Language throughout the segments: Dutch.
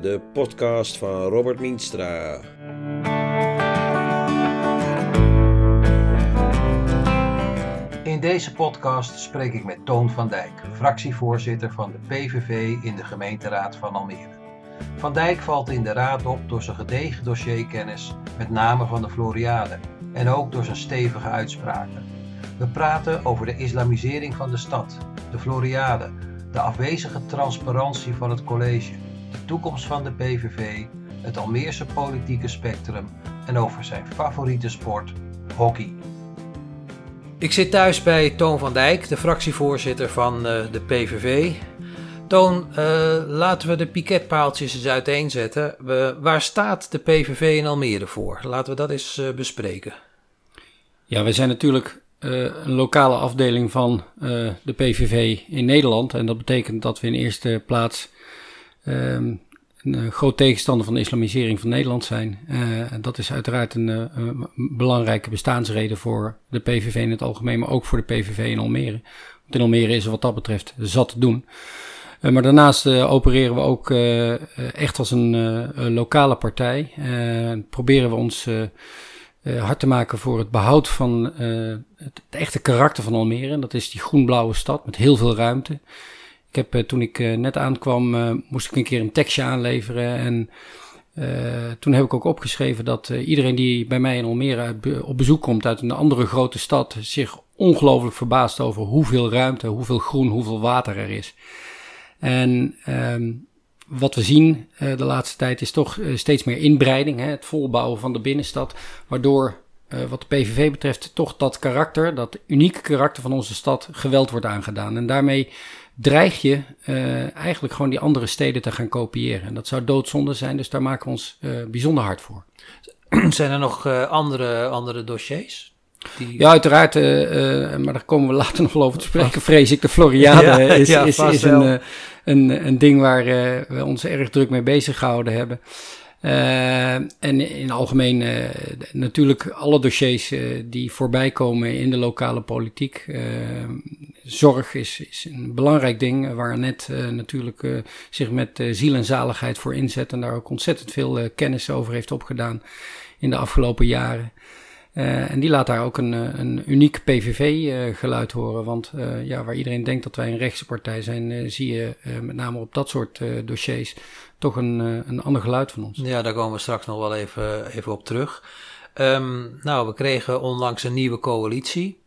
de podcast van Robert Mienstra. In deze podcast spreek ik met Toon van Dijk, fractievoorzitter van de PVV in de gemeenteraad van Almere. Van Dijk valt in de raad op door zijn gedegen dossierkennis, met name van de Floriade, en ook door zijn stevige uitspraken. We praten over de islamisering van de stad, de Floriade, de afwezige transparantie van het college, de toekomst van de PVV, het Almeerse politieke spectrum en over zijn favoriete sport, hockey. Ik zit thuis bij Toon van Dijk, de fractievoorzitter van uh, de PVV. Toon, uh, laten we de piketpaaltjes eens uiteenzetten. We, waar staat de PVV in Almere voor? Laten we dat eens uh, bespreken. Ja, we zijn natuurlijk een lokale afdeling van de PVV in Nederland. En dat betekent dat we in eerste plaats um, een groot tegenstander van de islamisering van Nederland zijn. Uh, dat is uiteraard een, een, belangrijke bestaansreden voor de PVV in het algemeen, maar ook voor de PVV in Almere. Want in Almere is er wat dat betreft zat te doen. Maar daarnaast opereren we ook echt als een lokale partij. proberen we ons hard te maken voor het behoud van het, het, echte karakter van Almere. Dat is die groen-blauwe stad met heel veel ruimte. Ik heb, eh, toen ik eh, net aankwam, eh, moest ik een keer een tekstje aanleveren. En toen heb ik ook opgeschreven dat iedereen die bij mij in Almere op bezoek komt uit een andere grote stad, zich ongelooflijk verbaast over hoeveel ruimte, hoeveel groen, hoeveel water er is. En ehm, wat we zien de laatste tijd is toch steeds meer inbreiding, hè, het volbouwen van de binnenstad, waardoor wat de PVV betreft toch dat karakter, dat unieke karakter van onze stad geweld wordt aangedaan. En daarmee dreig je uh, eigenlijk gewoon die andere steden te gaan kopiëren. En dat zou doodzonde zijn, dus daar maken we ons uh, bijzonder hard voor. Zijn er nog uh, andere, andere dossiers? Die... Ja, uiteraard, maar daar komen we later nog wel over te spreken. Vrees ik, de Floriade ja, is, ja, is, is een, een, een ding waar we ons erg druk mee bezig gehouden hebben. Uh, en in algemeen uh, natuurlijk alle dossiers uh, die voorbij komen in de lokale politiek. zorg is, is een belangrijk ding waar net natuurlijk zich met ziel en zaligheid voor inzet en daar ook ontzettend veel kennis over heeft opgedaan in de afgelopen jaren. Uh, en die laat daar ook een, een uniek PVV-geluid uh, horen. Want ja, waar iedereen denkt dat wij een rechtse partij zijn, zie je met name op dat soort dossiers toch een, eh, een ander geluid van ons. Ja, daar komen we straks nog wel even, even op terug. Um, nou, we kregen onlangs een nieuwe coalitie.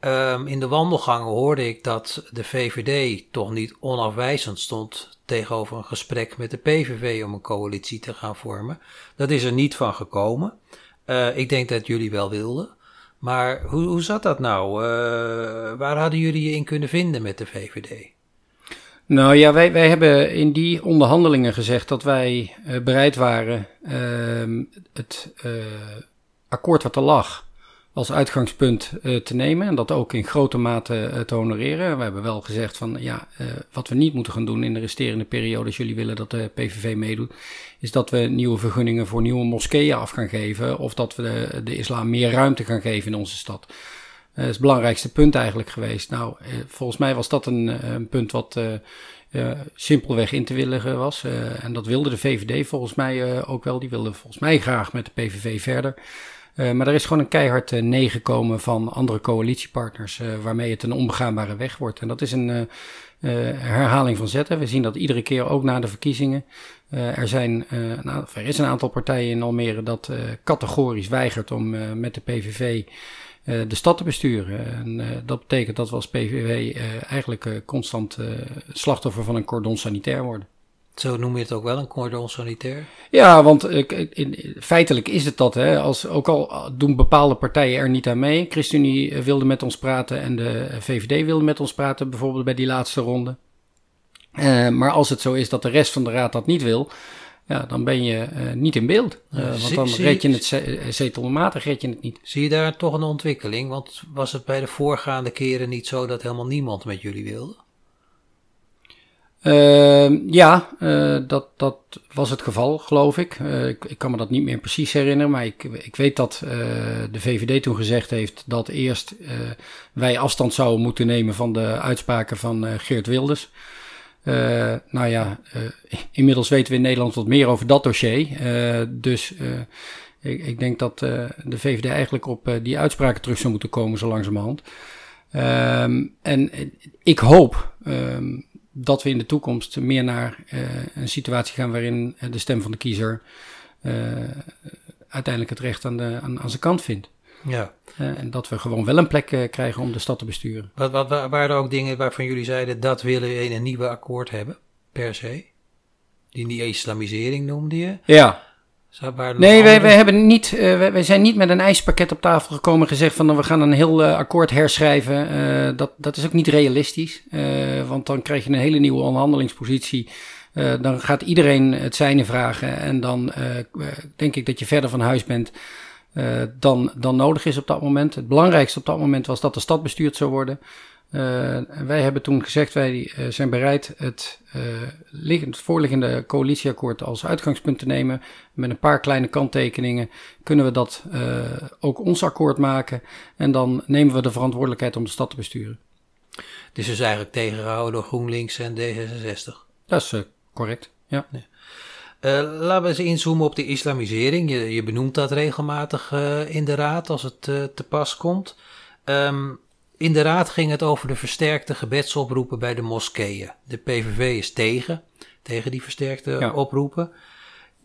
Um, in de wandelgangen hoorde ik dat de VVD toch niet onafwijzend stond tegenover een gesprek met de PVV om een coalitie te gaan vormen. Dat is er niet van gekomen. Uh, ik denk dat jullie wel wilden. Maar hoe, hoe zat dat nou? Uh, waar hadden jullie je in kunnen vinden met de VVD? Nou ja, wij, wij hebben in die onderhandelingen gezegd dat wij uh, bereid waren uh, het akkoord wat er lag als uitgangspunt uh, te nemen en dat ook in grote mate te honoreren. We hebben wel gezegd van ja, wat we niet moeten gaan doen in de resterende periode, als jullie willen dat de PVV meedoet, is dat we nieuwe vergunningen voor nieuwe moskeeën af gaan geven of dat we de, de islam meer ruimte gaan geven in onze stad. Dat is het belangrijkste punt eigenlijk geweest. Nou, eh, volgens mij was dat een, eh, een punt wat uh, simpelweg in te willigen was. en dat wilde de VVD volgens mij ook wel. Die wilde volgens mij graag met de PVV verder. Maar er is gewoon een keihard nee gekomen van andere coalitiepartners, waarmee het een onbegaanbare weg wordt. En dat is een herhaling van zetten. We zien dat iedere keer ook na de verkiezingen. er, zijn, nou, er is een aantal partijen in Almere dat categorisch weigert om met de PVV eh, de stad te besturen. En uh, dat betekent dat we als PVV uh, eh, eigenlijk constant slachtoffer van een cordon sanitair worden. Zo noem je het ook wel, een cordon sanitair? Ja, want in, feitelijk is het dat. Hè. Als, ook al doen bepaalde partijen er niet aan mee. ChristenUnie wilde met ons praten en de VVD wilde met ons praten, bijvoorbeeld bij die laatste ronde. maar als het zo is dat de rest van de raad dat niet wil, ja, dan ben je uh, niet in beeld. Uh, want dan red je het eh, zetelmatig, red je het niet. Zie je daar toch een ontwikkeling? Want was het bij de voorgaande keren niet zo dat helemaal niemand met jullie wilde? Uh, ja, dat, dat was het geval, geloof ik. ik. ik. kan me dat niet meer precies herinneren, maar ik, ik weet dat de VVD toen gezegd heeft dat eerst wij afstand zouden moeten nemen van de uitspraken van Geert Wilders. nou ja, inmiddels weten we in Nederland wat meer over dat dossier. dus ik, ik, denk dat de VVD eigenlijk op die uitspraken terug zou moeten komen zo langzamerhand. Um, en ik hoop um, dat we in de toekomst meer naar uh, een situatie gaan waarin de stem van de kiezer uh, uiteindelijk het recht aan, de, aan, aan zijn kant vindt. Ja. Uh, en dat we gewoon wel een plek krijgen om de stad te besturen. Wat, wat, waren er ook dingen waarvan jullie zeiden dat willen we in een nieuwe akkoord hebben, per se? Die, die islamisering noemde je. Ja. Nee, wij, wij, hebben niet, uh, wij, zijn niet met een ijspakket op tafel gekomen en gezegd van nou, we gaan een heel uh, akkoord herschrijven. Uh, dat, dat is ook niet realistisch, want dan krijg je een hele nieuwe onderhandelingspositie. dan gaat iedereen het zijne vragen en dan denk ik dat je verder van huis bent dan, dan nodig is op dat moment. Het belangrijkste op dat moment was dat de stad bestuurd zou worden. Uh, wij hebben toen gezegd, wij uh, zijn bereid het, uh, liggend, voorliggende coalitieakkoord als uitgangspunt te nemen. Met een paar kleine kanttekeningen kunnen we dat ook ons akkoord maken. En dan nemen we de verantwoordelijkheid om de stad te besturen. Dit is dus eigenlijk tegengehouden door GroenLinks en D66? Dat is correct, ja. laten we eens inzoomen op de islamisering. Je, je benoemt dat regelmatig in de raad als het te pas komt. Um, in de raad ging het over de versterkte gebedsoproepen bij de moskeeën. De PVV is tegen, tegen die versterkte oproepen.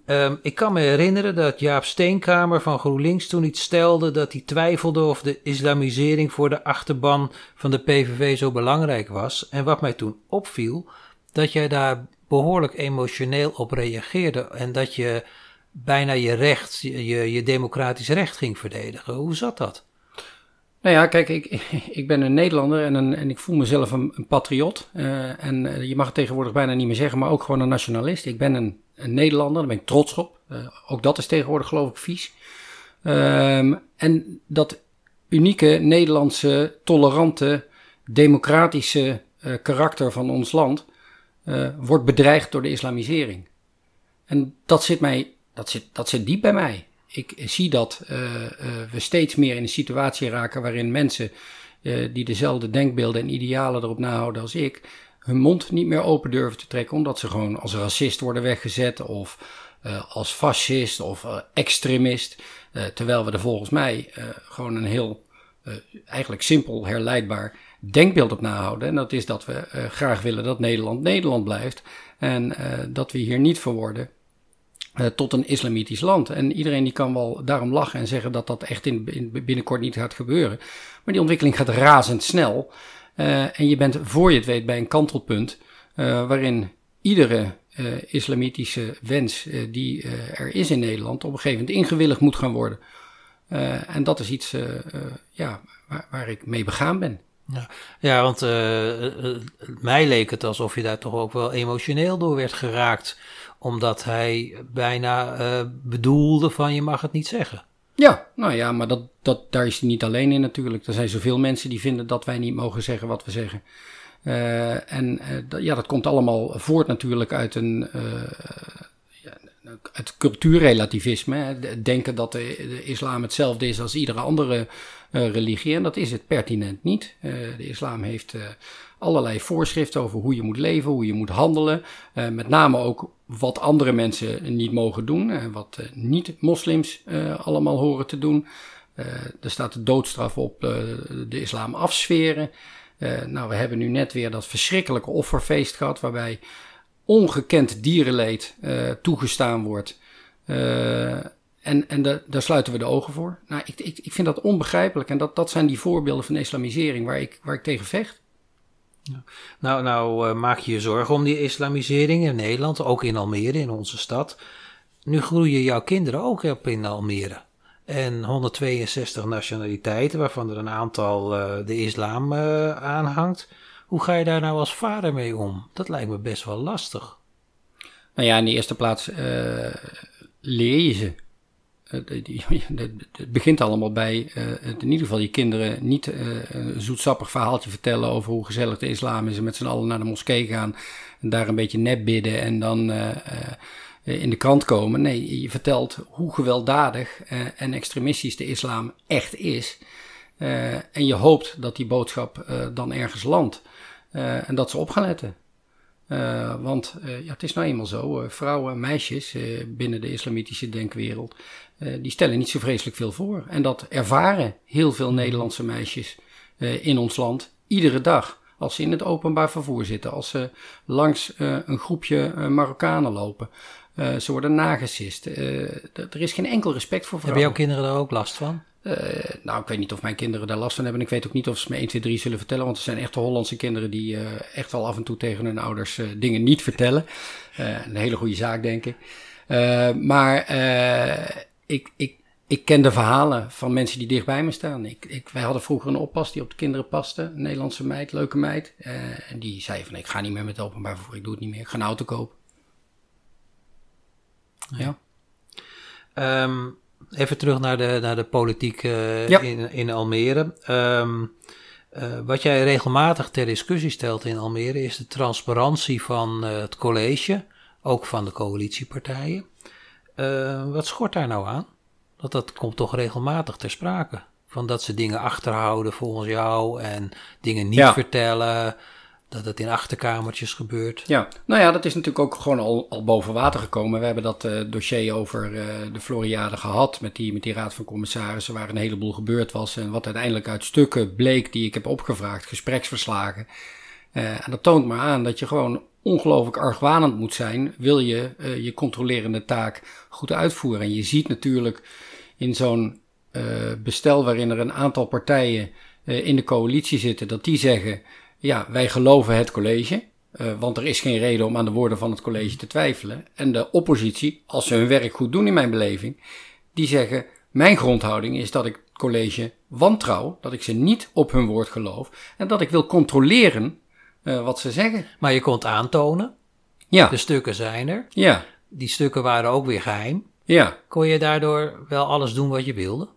Um, ik kan me herinneren dat Jaap Steenkamer van GroenLinks toen iets stelde dat hij twijfelde of de islamisering voor de achterban van de PVV zo belangrijk was. En wat mij toen opviel, dat jij daar behoorlijk emotioneel op reageerde en dat je bijna je recht, je, je democratisch recht ging verdedigen. Hoe zat dat? Nou ja, kijk, ik, ik ben een Nederlander en, een, en ik voel mezelf een, een patriot. Uh, en uh, je mag het tegenwoordig bijna niet meer zeggen, maar ook gewoon een nationalist. Ik ben een, een Nederlander, daar ben ik trots op. Uh, ook dat is tegenwoordig geloof ik vies. Um, en dat unieke Nederlandse, tolerante, democratische karakter van ons land wordt bedreigd door de islamisering. En dat zit mij, dat zit, dat zit diep bij mij ik zie dat uh, uh, we steeds meer in een situatie raken waarin mensen uh, die dezelfde denkbeelden en idealen erop nahouden als ik, hun mond niet meer open durven te trekken, omdat ze gewoon als racist worden weggezet of als fascist of extremist. terwijl we er volgens mij gewoon een heel eigenlijk simpel herleidbaar denkbeeld op nahouden. En dat is dat we graag willen dat Nederland Nederland blijft en dat we hier niet verworden uh, tot een islamitisch land. En iedereen die kan wel daarom lachen en zeggen dat dat echt in, in binnenkort niet gaat gebeuren. Maar die ontwikkeling gaat razendsnel. Uh, en je bent voor je het weet bij een kantelpunt uh, waarin iedere islamitische wens die er is in Nederland op een gegeven moment ingewilligd moet gaan worden. en dat is iets ja, waar, waar, ik mee begaan ben. Ja, ja want mij leek het alsof je daar toch ook wel emotioneel door werd geraakt omdat hij bijna uh, bedoelde van je mag het niet zeggen. Ja, nou ja, maar dat, dat, daar is hij niet alleen in natuurlijk. Er zijn zoveel mensen die vinden dat wij niet mogen zeggen wat we zeggen. Uh, en uh, ja, dat komt allemaal voort natuurlijk uit een uit cultuurrelativisme. Denken dat de, islam hetzelfde is als iedere andere religie. En dat is het pertinent niet. de islam heeft allerlei voorschriften over hoe je moet leven, hoe je moet handelen. Uh, met name ook wat andere mensen niet mogen doen en wat uh, niet-moslims allemaal horen te doen. er staat de doodstraf op de islam afsferen. nou, we hebben nu net weer dat verschrikkelijke offerfeest gehad, waarbij ongekend dierenleed toegestaan wordt. en en daar sluiten we de ogen voor. Nou, ik, ik, ik vind dat onbegrijpelijk. En dat, dat zijn die voorbeelden van islamisering waar ik, waar ik tegen vecht. Nou, nou uh, maak je je zorgen om die islamisering in Nederland, ook in Almere, in onze stad. Nu groeien jouw kinderen ook op in Almere. En 162 nationaliteiten, waarvan er een aantal uh, de islam uh, aanhangt. Hoe ga je daar nou als vader mee om? Dat lijkt me best wel lastig. Nou ja, in de eerste plaats leer je ze het begint allemaal bij uh, in ieder geval je kinderen niet uh, een zoetsappig verhaaltje vertellen over hoe gezellig de islam is en met z'n allen naar de moskee gaan en daar een beetje nep bidden en dan in de krant komen. Nee, je vertelt hoe gewelddadig en extremistisch de islam echt is. en je hoopt dat die boodschap dan ergens landt en dat ze op gaan letten. Want ja, het is nou eenmaal zo, vrouwen en meisjes binnen de islamitische denkwereld, die stellen niet zo vreselijk veel voor. En dat ervaren heel veel Nederlandse meisjes in ons land iedere dag. Als ze in het openbaar vervoer zitten, als ze langs een groepje Marokkanen lopen, ze worden nagesist. Er is geen enkel respect voor vrouwen. Hebben jouw kinderen daar ook last van? Uh, nou, ik weet niet of mijn kinderen daar last van hebben. Ik weet ook niet of ze me 1, 2, 3 zullen vertellen. Want er zijn echte Hollandse kinderen die echt wel af en toe tegen hun ouders dingen niet vertellen. een hele goede zaak, denk ik. maar ik, ik, ik ken de verhalen van mensen die dichtbij me staan. Ik, ik, wij hadden vroeger een oppas die op de kinderen paste. Een Nederlandse meid, leuke meid. en die zei van, ik ga niet meer met openbaar vervoer. Ik doe het niet meer. Ik ga een auto kopen. Ja. Um, even terug naar de, naar de politiek uh, in, in Almere. Um, uh, wat jij regelmatig ter discussie stelt in Almere is de transparantie van uh, het college, ook van de coalitiepartijen. wat schort daar nou aan? Dat dat komt toch regelmatig ter sprake. Van dat ze dingen achterhouden volgens jou en dingen niet ja. vertellen dat het in achterkamertjes gebeurt. Ja, nou ja, dat is natuurlijk ook gewoon al, al boven water gekomen. We hebben dat uh, dossier over uh, de Floriade gehad met die, met die raad van commissarissen, waar een heleboel gebeurd was. En wat uiteindelijk uit stukken bleek die ik heb opgevraagd, gespreksverslagen. Uh, en dat toont maar aan dat je gewoon ongelooflijk argwanend moet zijn, wil je je controlerende taak goed uitvoeren. En je ziet natuurlijk in zo'n bestel waarin er een aantal partijen in de coalitie zitten, dat die zeggen ja, wij geloven het college. Uh, want er is geen reden om aan de woorden van het college te twijfelen. En de oppositie, als ze hun werk goed doen in mijn beleving, die zeggen: Mijn grondhouding is dat ik het college wantrouw, dat ik ze niet op hun woord geloof en dat ik wil controleren uh, wat ze zeggen. Maar je kon aantonen. Ja. De stukken zijn er. Ja. Die stukken waren ook weer geheim. Ja. Kon je daardoor wel alles doen wat je wilde?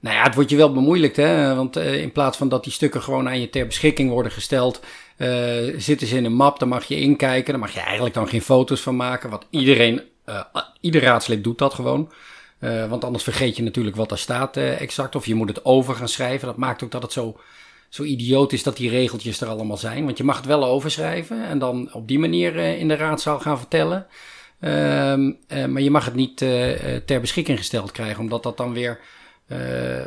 Nou ja, het wordt je wel bemoeilijkt, hè? want uh, in plaats van dat die stukken gewoon aan je ter beschikking worden gesteld, uh, zitten ze in een map, daar mag je inkijken, daar mag je eigenlijk dan geen foto's van maken, wat iedereen, uh, ieder raadslid doet dat gewoon. want anders vergeet je natuurlijk wat er staat exact, of je moet het over gaan schrijven. Dat maakt ook dat het zo, zo idioot is dat die regeltjes er allemaal zijn, want je mag het wel overschrijven en dan op die manier in de raadzaal gaan vertellen. Ehm, maar je mag het niet ter beschikking gesteld krijgen, omdat dat dan weer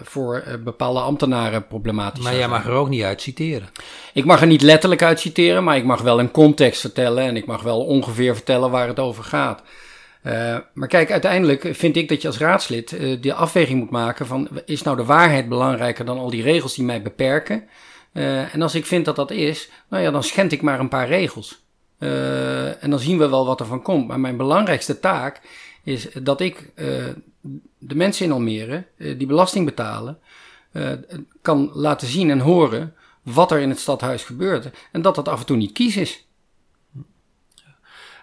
voor uh, bepaalde ambtenaren problematisch. Maar jij mag er ook niet uit citeren. Ik mag er niet letterlijk uit citeren, maar ik mag wel een context vertellen en ik mag wel ongeveer vertellen waar het over gaat. Uh, maar kijk, uiteindelijk vind ik dat je als raadslid uh, die afweging moet maken van is nou de waarheid belangrijker dan al die regels die mij beperken? Uh, en als ik vind dat dat is, nou ja, dan schend ik maar een paar regels. en dan zien we wel wat er van komt. Maar mijn belangrijkste taak is dat ik de mensen in Almere uh, die belasting betalen, uh, kan laten zien en horen wat er in het stadhuis gebeurt. En dat dat af en toe niet kies is.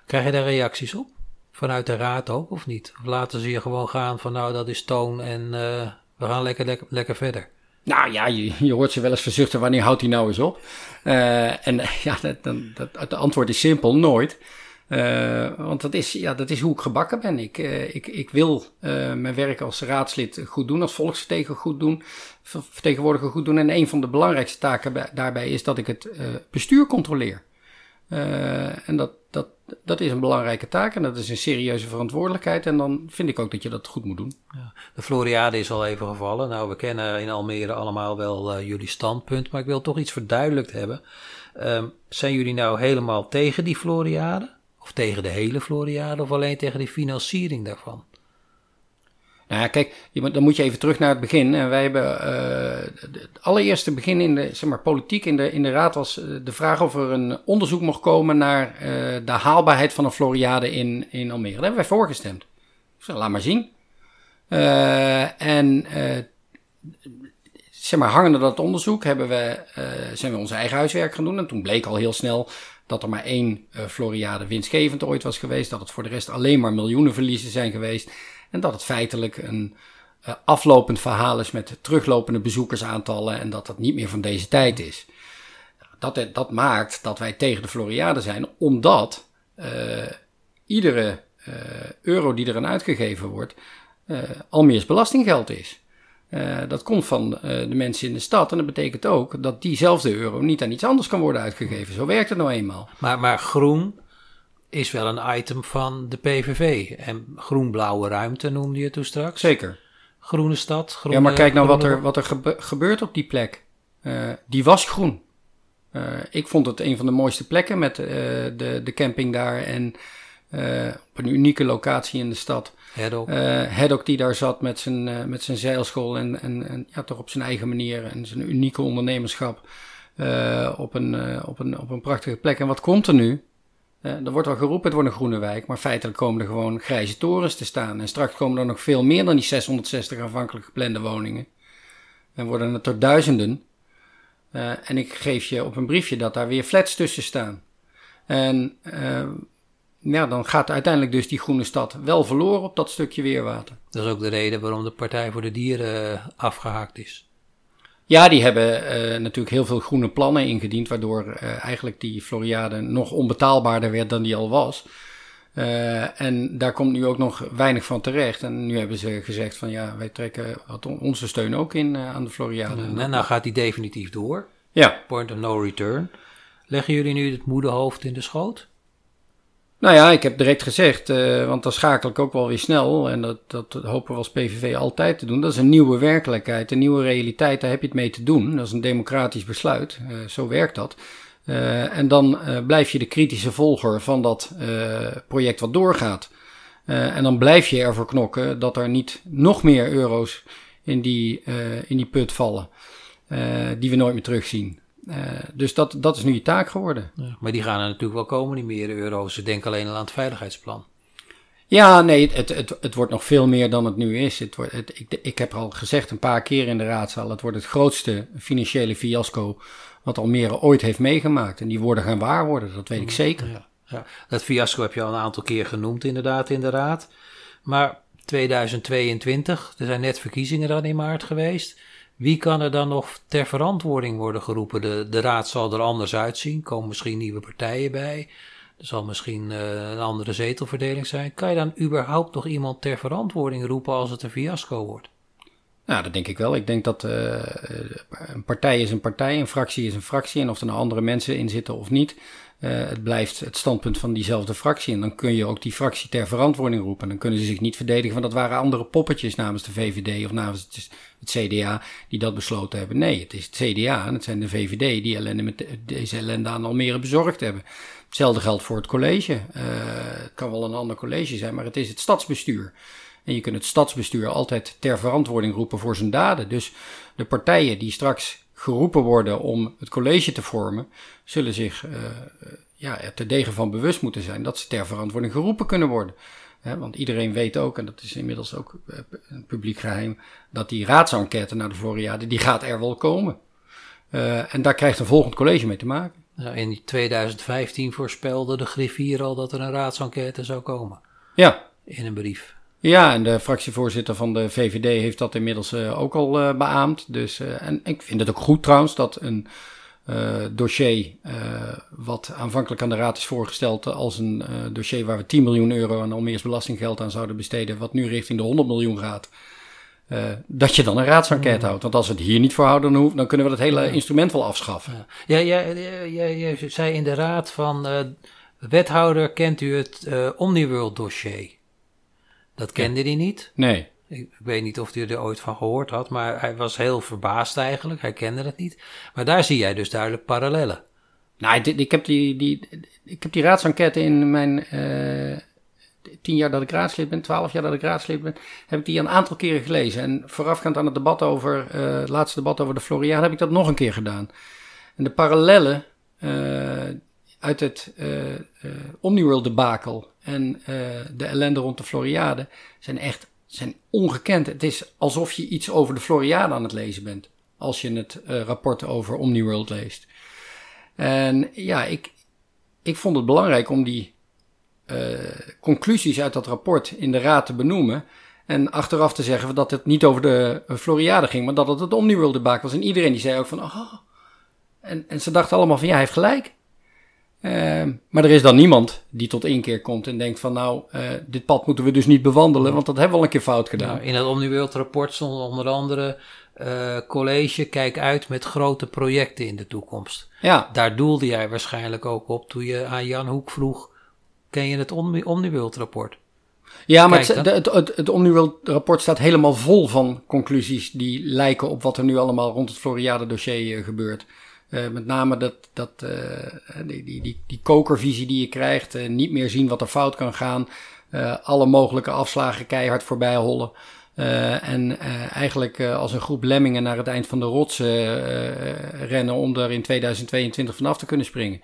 Krijg je daar reacties op? Vanuit de raad ook, of niet? Of laten ze je gewoon gaan van nou dat is toon en uh, we gaan lekker, lekker, lekker verder? Nou ja, je, je, hoort ze wel eens verzuchten wanneer houdt hij nou eens op. en ja, dat, dat, het antwoord is simpel, nooit. Uh, want dat is, ja, dat is hoe ik gebakken ben. Ik, uh, ik, ik wil uh, mijn werk als raadslid goed doen, als volksvertegenwoordiger goed doen, vertegenwoordiger goed doen. En een van de belangrijkste taken daarbij is dat ik het bestuur controleer. en dat, dat, dat is een belangrijke taak en dat is een serieuze verantwoordelijkheid. En dan vind ik ook dat je dat goed moet doen. Ja. De Floriade is al even gevallen. Nou, we kennen in Almere allemaal wel jullie standpunt, maar ik wil toch iets verduidelijkt hebben. Um, zijn jullie nou helemaal tegen die Floriade? Of tegen de hele Floriade of alleen tegen de financiering daarvan? Nou ja, kijk, dan moet je even terug naar het begin. En wij hebben uh, het allereerste begin in de zeg maar, politiek in de, in de raad was eh, de vraag of er een onderzoek mocht komen naar uh, de haalbaarheid van een Floriade in, in Almere. Daar hebben wij voorgestemd. Dus laat maar zien. En zeg maar, hangende dat onderzoek hebben we, zijn we ons eigen huiswerk doen. En toen bleek al heel snel dat er maar één uh, Floriade winstgevend ooit was geweest, dat het voor de rest alleen maar miljoenen verliezen zijn geweest en dat het feitelijk een uh, aflopend verhaal is met teruglopende bezoekersaantallen en dat dat niet meer van deze tijd is. Dat, dat maakt dat wij tegen de Floriade zijn, omdat iedere euro die erin uitgegeven wordt, al meer belastinggeld is. Uh, dat komt van uh, de mensen in de stad. En dat betekent ook dat diezelfde euro niet aan iets anders kan worden uitgegeven. Zo werkt het nou eenmaal. Maar, maar groen is wel een item van de PVV. En groen-blauwe ruimte noemde je toen straks. Zeker. Groene stad. Groene, ja, maar kijk nou wat er, wat er gebe- gebeurt op die plek. Eh, die was groen. Eh, ik vond het een van de mooiste plekken met eh, de, de camping daar. En eh, op een unieke locatie in de stad. Haddock. Eh Haddock die daar zat met zijn, eh, met zijn zeilschool en, en, en ja, toch op zijn eigen manier en zijn unieke ondernemerschap eh, op, een, eh, op, een, op een prachtige plek. En wat komt er nu? Eh, er wordt wel geroepen, het wordt een groene wijk, maar feitelijk komen er gewoon grijze torens te staan. En straks komen er nog veel meer dan die 660 aanvankelijk geplande woningen. En worden het er duizenden. Eh, en ik geef je op een briefje dat daar weer flats tussen staan. En eh, ja, dan gaat uiteindelijk dus die groene stad wel verloren op dat stukje weerwater. Dat is ook de reden waarom de Partij voor de Dieren eh, afgehaakt is. Ja, die hebben eh, natuurlijk heel veel groene plannen ingediend, waardoor eh, eigenlijk die Floriade nog onbetaalbaarder werd dan die al was. En daar komt nu ook nog weinig van terecht. En nu hebben ze gezegd van ja, wij trekken wat on- onze steun ook in aan de Floriade. En nou gaat die definitief door. Ja, Point of no return. Leggen jullie nu het moederhoofd in de schoot? Nou ja, ik heb direct gezegd, eh, want dan schakel ik ook wel weer snel. En dat, dat hopen we als PVV altijd te doen. Dat is een nieuwe werkelijkheid, een nieuwe realiteit. Daar heb je het mee te doen. Dat is een democratisch besluit. Eh, zo werkt dat. Eh, en dan blijf je de kritische volger van dat project wat doorgaat. En dan blijf je ervoor knokken dat er niet nog meer euro's in die, in die put vallen. die we nooit meer terugzien. Eh, dus dat, dat is nu je taak geworden. Ja, maar die gaan er natuurlijk wel komen, die meer euro's. Ze denken alleen al aan het veiligheidsplan. Ja, nee, het, het, het wordt nog veel meer dan het nu is. Het wordt, het, ik, ik heb al gezegd een paar keer in de raadzaal, het wordt het grootste financiële fiasco wat Almere ooit heeft meegemaakt. En die woorden gaan waar worden, dat weet ik zeker. Ja, ja. Dat fiasco heb je al een aantal keer genoemd inderdaad in de raad. Maar 2022, er zijn net verkiezingen dan in maart geweest. Wie kan er dan nog ter verantwoording worden geroepen? De, raad zal er anders uitzien. Komen misschien nieuwe partijen bij. Er zal misschien eh, een andere zetelverdeling zijn. Kan je dan überhaupt nog iemand ter verantwoording roepen als het een fiasco wordt? Nou, dat denk ik wel. Ik denk dat eh, een partij is een partij, een fractie is een fractie. En of er nou andere mensen in zitten of niet, eh, het blijft het standpunt van diezelfde fractie. En dan kun je ook die fractie ter verantwoording roepen. En dan kunnen ze zich niet verdedigen van dat waren andere poppetjes namens de VVD of namens het, het CDA die dat besloten hebben. Nee, het is het CDA en het zijn de VVD die ellende met deze ellende aan Almere bezorgd hebben. Hetzelfde geldt voor het college. Eh, het kan wel een ander college zijn, maar het is het stadsbestuur. En je kunt het stadsbestuur altijd ter verantwoording roepen voor zijn daden. Dus de partijen die straks geroepen worden om het college te vormen, zullen zich uh, ja, er terdege van bewust moeten zijn dat ze ter verantwoording geroepen kunnen worden. He, want iedereen weet ook, en dat is inmiddels ook uh, een publiek geheim, dat die raadsenquête naar de Floriade, die gaat er wel komen. Uh, en daar krijgt een volgend college mee te maken. Nou, in 2015 voorspelde de griffier al dat er een raadsenquête zou komen. Ja. In een brief. Ja, en de fractievoorzitter van de VVD heeft dat inmiddels uh, ook al uh, beaamd. Dus, uh, en ik vind het ook goed trouwens dat een dossier wat aanvankelijk aan de raad is voorgesteld als een dossier waar we 10 miljoen euro aan Almeers belastinggeld aan zouden besteden, wat nu richting de 100 miljoen gaat, dat je dan een raadsenquête houdt. Want als we het hier niet voor houden, dan, dan kunnen we dat hele instrument wel afschaffen. Ja, ja, ja, ja, ja zei in de raad van wethouder, kent u het Omniworld dossier? Dat kende hij niet. Nee. Ik weet niet of hij er ooit van gehoord had, maar hij was heel verbaasd eigenlijk. Hij kende het niet. Maar daar zie jij dus duidelijk parallellen. Nou, ik heb die, die, ik heb die raadsenquête in mijn uh, tien jaar dat ik raadslid ben, twaalf jaar dat ik raadslid ben, heb ik die een aantal keren gelezen. En voorafgaand aan het debat over, uh, het laatste debat over de Floriade, heb ik dat nog een keer gedaan. En de parallellen uh, uit het Omniworld debakel en de ellende rond de Floriade zijn echt zijn ongekend. Het is alsof je iets over de Floriade aan het lezen bent. Als je het uh, rapport over Omniworld leest. En ja, ik, ik vond het belangrijk om die uh, conclusies uit dat rapport in de raad te benoemen. En achteraf te zeggen dat het niet over de Floriade ging, maar dat het het Omniworld debakel was. En iedereen die zei ook van, oh. En, en ze dachten allemaal van, ja, hij heeft gelijk. Uh, maar er is dan niemand die tot inkeer komt en denkt van nou, uh, dit pad moeten we dus niet bewandelen, want dat hebben we al een keer fout gedaan. Nou, in het Omniworld rapport stond onder andere uh, college, kijk uit met grote projecten in de toekomst. Ja. Daar doelde jij waarschijnlijk ook op toen je aan Jan Hoek vroeg Ken je het Omniworld-rapport? Ja, maar het, het, het, het Omniworld-rapport staat helemaal vol van conclusies die lijken op wat er nu allemaal rond het Floriade-dossier gebeurt. Uh, met name dat, dat, uh, die, die, die, kokervisie die je krijgt, uh, niet meer zien wat er fout kan gaan, alle mogelijke afslagen keihard voorbij hollen. en eigenlijk als een groep lemmingen naar het eind van de rots rennen om er in 2022 vanaf te kunnen springen.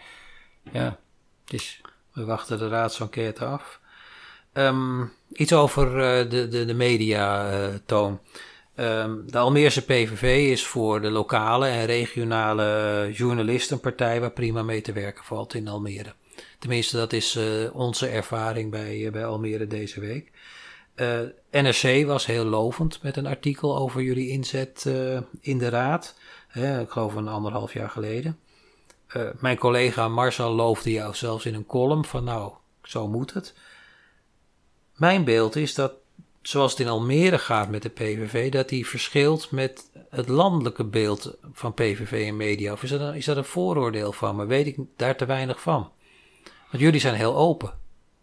Ja, het is... We wachten de raadsenquête af. Um, iets over de, de, de media, Toon. Um, de Almeerse PVV is voor de lokale en regionale journalisten een partij waar prima mee te werken valt in Almere. Tenminste, dat is uh, onze ervaring bij, uh, bij Almere deze week. Eh, NRC was heel lovend met een artikel over jullie inzet in de raad. ik geloof een anderhalf jaar geleden. mijn collega Marcel loofde jou zelfs in een column van nou, zo moet het. Mijn beeld is dat zoals het in Almere gaat met de PVV, dat die verschilt met het landelijke beeld van PVV en media? Of is dat een, is dat een vooroordeel van me? Weet ik daar te weinig van? Want jullie zijn heel open.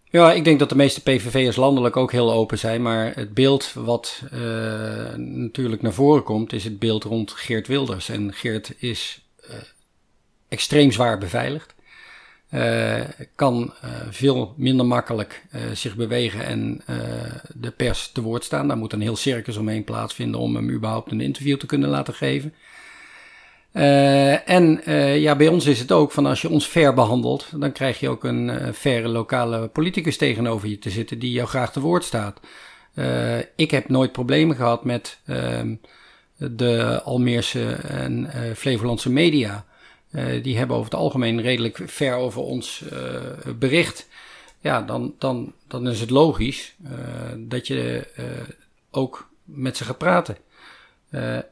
Ja, ik denk dat de meeste PVV'ers landelijk ook heel open zijn. Maar het beeld wat uh, natuurlijk naar voren komt, is het beeld rond Geert Wilders. En Geert is uh, extreem zwaar beveiligd. Uh, kan uh, veel minder makkelijk uh, zich bewegen en de pers te woord staan. Daar moet een heel circus omheen plaatsvinden om hem überhaupt een interview te kunnen laten geven. en ja, bij ons is het ook van als je ons fair behandelt, dan krijg je ook een faire lokale politicus tegenover je te zitten die jou graag te woord staat. ik heb nooit problemen gehad met ehm, de Almeerse en Flevolandse media. Uh, die hebben over het algemeen redelijk ver over ons uh, bericht. Ja, dan, dan, dan is het logisch uh, dat je ook met ze gaat praten.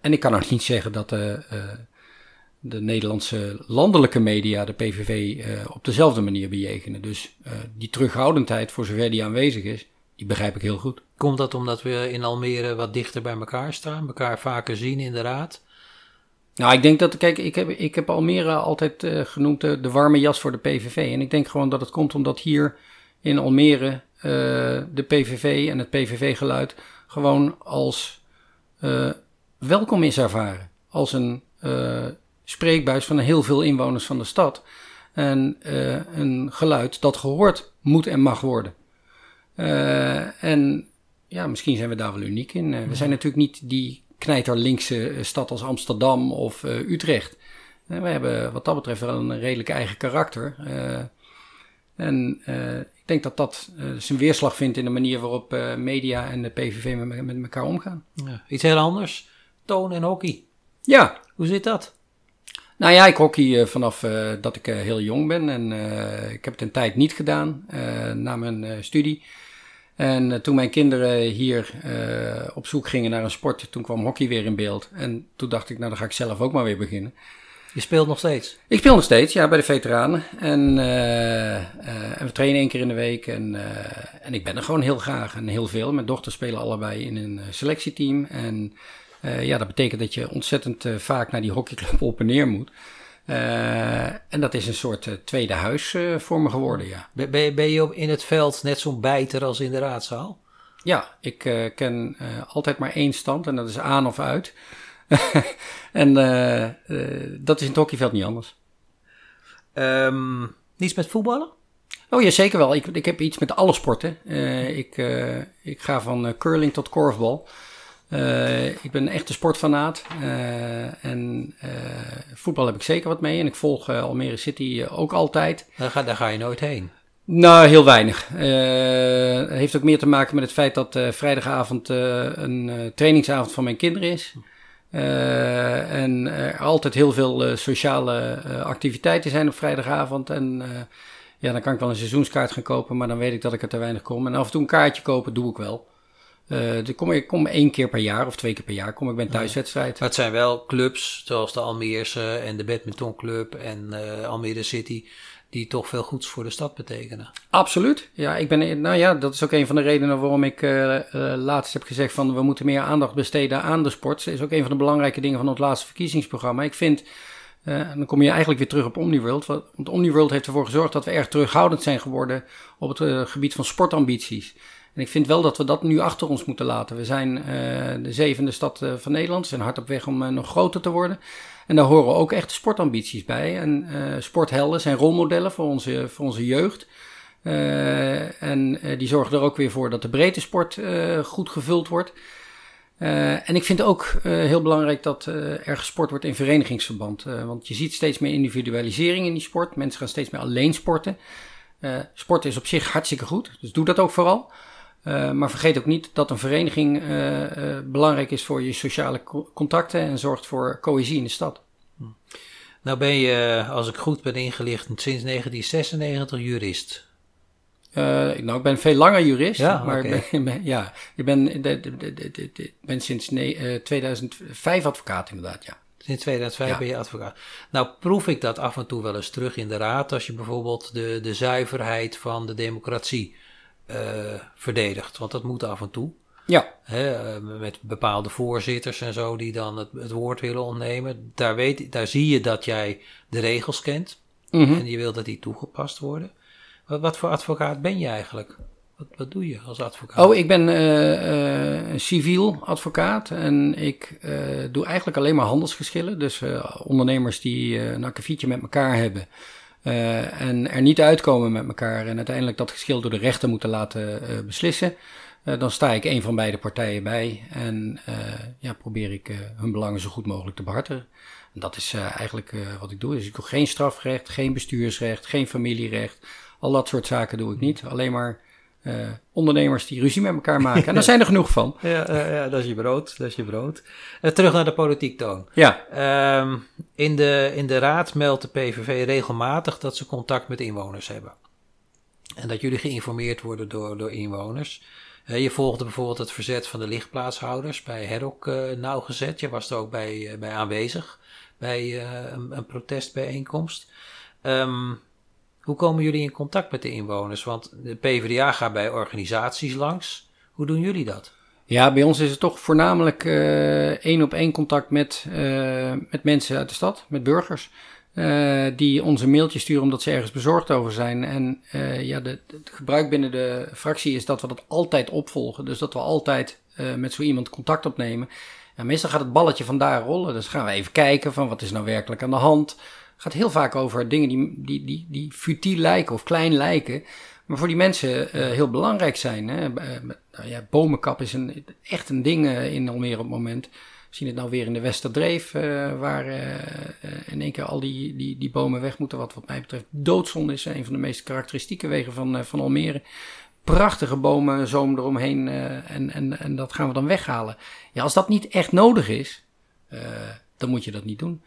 en ik kan ook niet zeggen dat de, de Nederlandse landelijke media de PVV op dezelfde manier bejegenen. Dus die terughoudendheid, voor zover die aanwezig is, die begrijp ik heel goed. Komt dat omdat we in Almere wat dichter bij elkaar staan, elkaar vaker zien in de raad? Nou, ik denk dat, kijk, ik heb, ik heb Almere altijd uh, genoemd de, de, warme jas voor de PVV. En ik denk gewoon dat het komt omdat hier in Almere uh, de PVV en het PVV-geluid gewoon als uh, welkom is ervaren. Als een spreekbuis van heel veel inwoners van de stad. En een geluid dat gehoord moet en mag worden. en ja, misschien zijn we daar wel uniek in. we zijn natuurlijk niet die knijterlinkse eh, stad als Amsterdam of uh, Utrecht. En eh, we hebben wat dat betreft wel een redelijk eigen karakter. Uh, en uh, ik denk dat dat zijn weerslag vindt in de manier waarop media en de PVV met, met elkaar omgaan. Ja, iets heel anders. Toon en hockey. Ja. Hoe zit dat? Nou ja, ik hockey vanaf dat ik heel jong ben. En ik heb het een tijd niet gedaan na mijn studie. En uh, toen mijn kinderen hier uh, op zoek gingen naar een sport, toen kwam hockey weer in beeld. En toen dacht ik, nou dan ga ik zelf ook maar weer beginnen. Je speelt nog steeds? Ik speel nog steeds, ja, bij de veteranen. En, uh, en we trainen één keer in de week. En, en ik ben er gewoon heel graag en heel veel. Mijn dochters spelen allebei in een selectieteam. En ja, dat betekent dat je ontzettend vaak naar die hockeyclub op en neer moet. Uh, en dat is een soort uh, tweede huis uh, voor me geworden, ja. Ben, ben je in het veld net zo'n bijter als in de raadzaal? Ja, ik ken altijd maar één stand en dat is aan of uit. en dat is in het hockeyveld niet anders. Um, niets met voetballen? Oh ja, zeker wel. Ik, ik heb iets met alle sporten. ik, ik ga van curling tot korfbal. Uh, ik ben een echte sportfanaat. Uh, en uh, voetbal heb ik zeker wat mee. En ik volg Almere City ook altijd. Daar ga, daar ga je nooit heen? Nou, heel weinig. Het heeft ook meer te maken met het feit dat vrijdagavond een trainingsavond van mijn kinderen is. en er altijd heel veel sociale activiteiten zijn op vrijdagavond. En ja, dan kan ik wel een seizoenskaart gaan kopen, maar dan weet ik dat ik er te weinig kom. En af en toe een kaartje kopen doe ik wel. Uh, kom, ik kom één keer per jaar of twee keer per jaar kom ik bij een thuiswedstrijd. Maar het zijn wel clubs zoals de Almeerse en de Badmintonclub en uh, Almere City die toch veel goeds voor de stad betekenen. Absoluut. Ja, ik ben, nou ja, dat is ook een van de redenen waarom ik uh, laatst heb gezegd van we moeten meer aandacht besteden aan de sport. Dat is ook een van de belangrijke dingen van ons laatste verkiezingsprogramma. Ik vind en dan kom je eigenlijk weer terug op Omniworld. Want Omniworld heeft ervoor gezorgd dat we erg terughoudend zijn geworden op het gebied van sportambities. En ik vind wel dat we dat nu achter ons moeten laten. We zijn de zevende stad van Nederland. Zijn hard op weg om nog groter te worden. En daar horen ook echt sportambities bij. En sporthelden zijn rolmodellen voor onze, voor onze jeugd. En die zorgen er ook weer voor dat de breedte sport goed gevuld wordt. en ik vind ook heel belangrijk dat er gesport wordt in verenigingsverband. want je ziet steeds meer individualisering in die sport. Mensen gaan steeds meer alleen sporten. sport is op zich hartstikke goed, dus doe dat ook vooral. Maar vergeet ook niet dat een vereniging belangrijk is voor je sociale contacten en zorgt voor cohesie in de stad. Nou ben je, als ik goed ben ingelicht, sinds 1996 jurist. Nou, ik ben veel langer jurist, ja, maar okay. ik ben, ja, ik ben, de, de, de, ben sinds ne, uh, 2005 advocaat inderdaad, ja. Sinds 2005 ja. ben je advocaat. Nou, proef ik dat af en toe wel eens terug in de raad als je bijvoorbeeld de, de zuiverheid van de democratie verdedigt. Want dat moet af en toe. Ja. Hè, met bepaalde voorzitters en zo die dan het, het woord willen ontnemen. Daar, weet, daar zie je dat jij de regels kent. Mm -hmm. En je wil dat die toegepast worden. Wat, wat, voor advocaat ben je eigenlijk? Wat, wat doe je als advocaat? Oh, ik ben uh, uh, civiel advocaat en ik uh, doe eigenlijk alleen maar handelsgeschillen. Dus ondernemers die een akkefietje met elkaar hebben en er niet uitkomen met elkaar en uiteindelijk dat geschil door de rechter moeten laten beslissen. dan sta ik een van beide partijen bij en ja, probeer ik hun belangen zo goed mogelijk te behartigen. En dat is eigenlijk wat ik doe. Dus ik doe geen strafrecht, geen bestuursrecht, geen familierecht. Al dat soort zaken doe ik niet. Alleen maar uh, ondernemers die ruzie met elkaar maken. En daar zijn er genoeg van. Ja, uh, ja, dat is je brood. Dat is je brood. Uh, terug naar de politiek toon. Ja. Um, in, de, in de raad meldt de PVV regelmatig dat ze contact met inwoners hebben. En dat jullie geïnformeerd worden door, door inwoners. je volgde bijvoorbeeld het verzet van de lichtplaatshouders bij Herok nauwgezet. Je was er ook bij, bij aanwezig bij een, een protestbijeenkomst. Um, hoe komen jullie in contact met de inwoners? Want de PvdA gaat bij organisaties langs. Hoe doen jullie dat? Ja, bij ons is het toch voornamelijk uh, één op één contact met, uh, met mensen uit de stad, met burgers. Uh, die ons een mailtje sturen omdat ze ergens bezorgd over zijn. En ja, het gebruik binnen de fractie is dat we dat altijd opvolgen. Dus dat we altijd met zo iemand contact opnemen. En meestal gaat het balletje vandaar rollen. Dus gaan we even kijken van wat is nou werkelijk aan de hand gaat heel vaak over dingen die, die, die, die futiel lijken of klein lijken. Maar voor die mensen uh, heel belangrijk zijn. Hè? Uh, nou ja, bomenkap is een, echt een ding uh, in Almere op het moment. We zien het nou weer in de Westerdreef, waar in één keer al die, die, die bomen weg moeten. Wat wat mij betreft doodzonde is. Een van de meest karakteristieke wegen van, van Almere. Prachtige bomen, zoom eromheen en, en, en dat gaan we dan weghalen. Ja, als dat niet echt nodig is, dan moet je dat niet doen.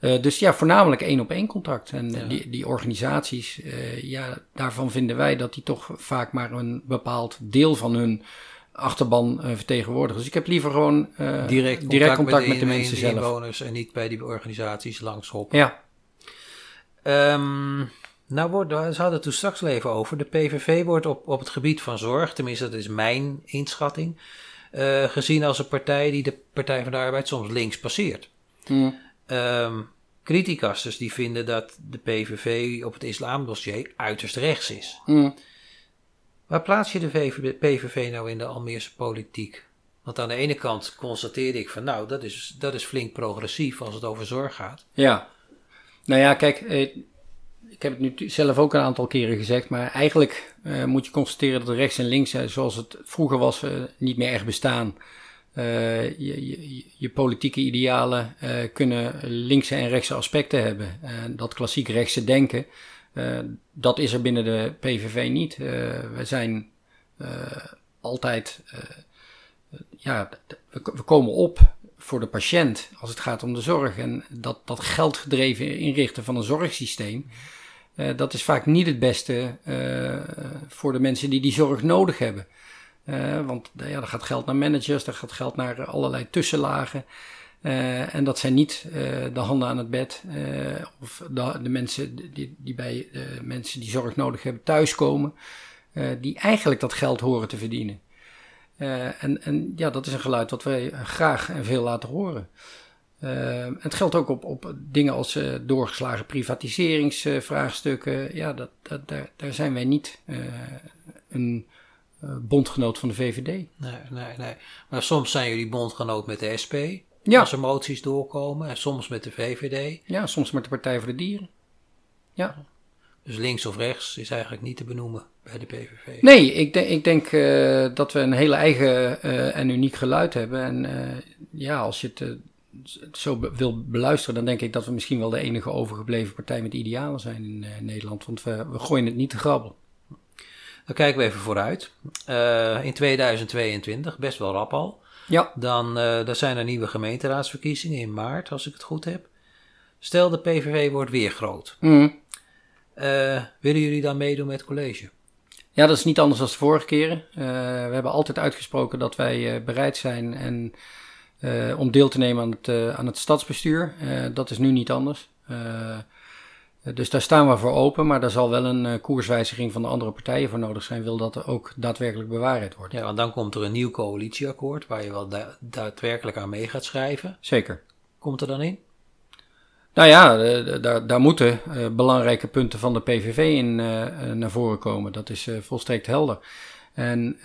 Uh, dus ja, voornamelijk één op één contact. En ja. die, die organisaties, uh, ja, daarvan vinden wij dat die toch vaak maar een bepaald deel van hun achterban uh, vertegenwoordigen. Dus ik heb liever gewoon direct contact, direct contact met, de, met de mensen zelf. inwoners en niet bij die organisaties langshoppen. Ja. Um, nou, wordt, we hadden het toen straks al even over. De PVV wordt op, op het gebied van zorg, tenminste dat is mijn inschatting, gezien als een partij die de Partij van de Arbeid soms links passeert. Hmm. Um, criticasters die vinden dat de PVV op het islamdossier uiterst rechts is. Mm. Waar plaats je de PVV nou in de Almeerse politiek? Want aan de ene kant constateerde ik van nou, dat is, dat is flink progressief als het over zorg gaat. Ja, nou ja, kijk, eh, ik heb het nu zelf ook een aantal keren gezegd, maar eigenlijk eh, moet je constateren dat rechts en links, eh, zoals het vroeger was, niet meer echt bestaan. Uh, je, je, je, politieke idealen uh, kunnen linkse en rechtse aspecten hebben. Uh, dat klassiek rechtse denken, dat is er binnen de PVV niet. we zijn altijd, ja, we, we, komen op voor de patiënt als het gaat om de zorg. En dat, dat geldgedreven inrichten van een zorgsysteem, dat is vaak niet het beste voor de mensen die die zorg nodig hebben. Uh, want ja, er gaat geld naar managers, er gaat geld naar allerlei tussenlagen. Uh, en dat zijn niet de handen aan het bed of de, de, mensen die, die bij mensen die zorg nodig hebben thuiskomen, die eigenlijk dat geld horen te verdienen. en, en ja, dat is een geluid wat wij graag en veel laten horen. Uh, het geldt ook op, op dingen als doorgeslagen privatiseringsvraagstukken. ja, dat, dat, daar, daar zijn wij niet een bondgenoot van de VVD. Nee, nee, nee. Maar soms zijn jullie bondgenoot met de SP. Ja. Als er moties doorkomen. En soms met de VVD. Ja, soms met de Partij voor de Dieren. Ja. Dus links of rechts is eigenlijk niet te benoemen bij de PVV. Nee, ik, de, ik denk uh, dat we een hele eigen uh, en uniek geluid hebben. En uh, ja, als je het zo be wil beluisteren, dan denk ik dat we misschien wel de enige overgebleven partij met idealen zijn in Nederland. Want we, we gooien het niet te grabbel. Dan kijken we even vooruit. in 2022, best wel rap al. Ja. Dan, dan zijn er nieuwe gemeenteraadsverkiezingen in maart, als ik het goed heb. Stel de PVV wordt weer groot. Mm. Uh, willen jullie dan meedoen met het college? Ja, dat is niet anders dan de vorige keren. Uh, we hebben altijd uitgesproken dat wij uh, bereid zijn en, om deel te nemen aan het, aan het stadsbestuur. dat is nu niet anders. Dus daar staan we voor open, maar daar zal wel een koerswijziging van de andere partijen voor nodig zijn, wil dat er ook daadwerkelijk bewaarheid wordt. Ja, want dan komt er een nieuw coalitieakkoord waar je wel da daadwerkelijk aan mee gaat schrijven. Zeker. Komt er dan in? Nou ja, daar, daar moeten uh, belangrijke punten van de PVV in uh, naar voren komen. Dat is uh, volstrekt helder. En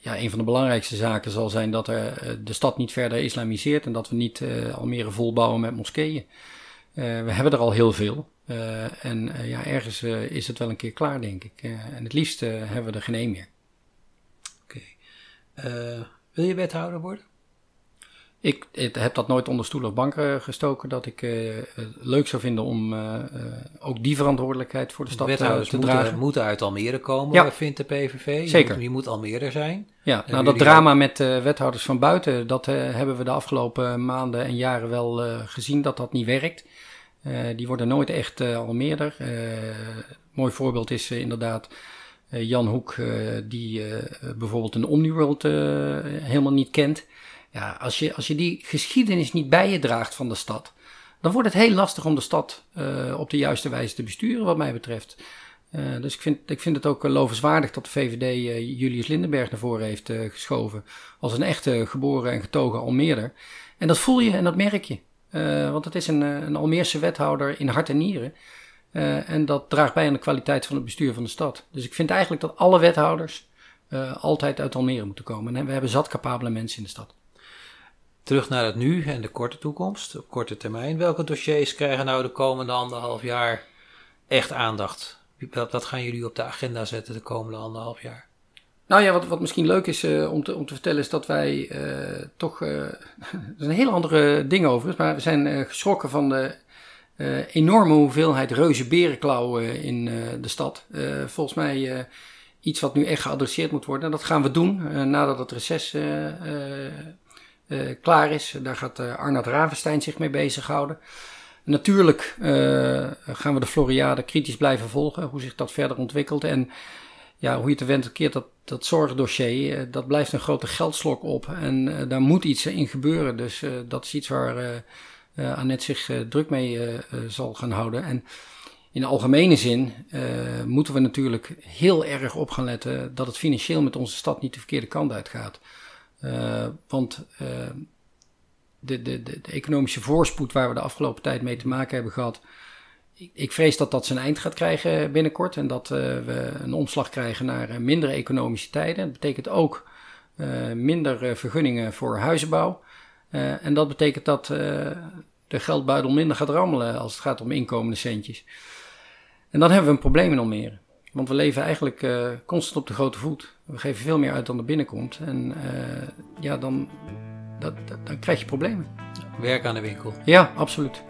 ja, een van de belangrijkste zaken zal zijn dat er, de stad niet verder islamiseert en dat we niet Almere volbouwen met moskeeën. we hebben er al heel veel. En ja, ergens is het wel een keer klaar, denk ik. en het liefst hebben we er geen één meer. Oké. Okay. wil je wethouder worden? Ik, ik, heb dat nooit onder stoel of bank gestoken. Dat ik het leuk zou vinden om ook die verantwoordelijkheid voor de stad te, te moeten, dragen. moeten uit Almere komen, ja. vindt de PVV. Zeker. Je moet, je moet Almere zijn. Ja, nou dat drama ook... met wethouders van buiten, dat hebben we de afgelopen maanden en jaren wel gezien dat dat niet werkt. Die worden nooit echt Almeerder. mooi voorbeeld is inderdaad Jan Hoek, die bijvoorbeeld een Omniworld helemaal niet kent. Ja, als je, als je die geschiedenis niet bij je draagt van de stad, dan wordt het heel lastig om de stad op de juiste wijze te besturen, wat mij betreft. Dus ik vind, ik vind het ook lovenswaardig dat de VVD uh, Julius Lindenberg naar voren heeft geschoven. Als een echte geboren en getogen Almeerder. En dat voel je en dat merk je. Want het is een, een Almeerse wethouder in hart en nieren. en dat draagt bij aan de kwaliteit van het bestuur van de stad. Dus ik vind eigenlijk dat alle wethouders altijd uit Almere moeten komen. En we hebben zat capabele mensen in de stad. Terug naar het nu en de korte toekomst, op korte termijn. Welke dossiers krijgen nou de komende anderhalf jaar echt aandacht? Wat gaan jullie op de agenda zetten de komende anderhalf jaar? Nou ja, wat, wat misschien leuk is uh, om, te, om te vertellen, is dat wij uh, toch. Uh, er zijn hele andere dingen overigens, maar we zijn geschrokken van de enorme hoeveelheid reuze berenklauwen in de stad. volgens mij iets wat nu echt geadresseerd moet worden. En dat gaan we doen nadat het reces klaar is. Daar gaat Arnoud Ravenstein zich mee bezighouden. Natuurlijk gaan we de Floriade kritisch blijven volgen, hoe zich dat verder ontwikkelt. En ja, hoe je het went keert, dat, dat zorgdossier, dat blijft een grote geldslok op. En daar moet iets in gebeuren. Dus dat is iets waar Annette zich druk mee zal gaan houden. En in de algemene zin moeten we natuurlijk heel erg op gaan letten dat het financieel met onze stad niet de verkeerde kant uitgaat. Want de, de, de, economische voorspoed waar we de afgelopen tijd mee te maken hebben gehad. Ik, ik vrees dat dat zijn eind gaat krijgen binnenkort. En dat uh, we een omslag krijgen naar mindere economische tijden. Dat betekent ook minder vergunningen voor huizenbouw. en dat betekent dat de geldbuidel minder gaat rammelen als het gaat om inkomende centjes. En dan hebben we een probleem in Almere. Want we leven eigenlijk constant op de grote voet. We geven veel meer uit dan er binnenkomt. En ja, dan, dat, dat, dan krijg je problemen. Werk aan de winkel. Ja, absoluut.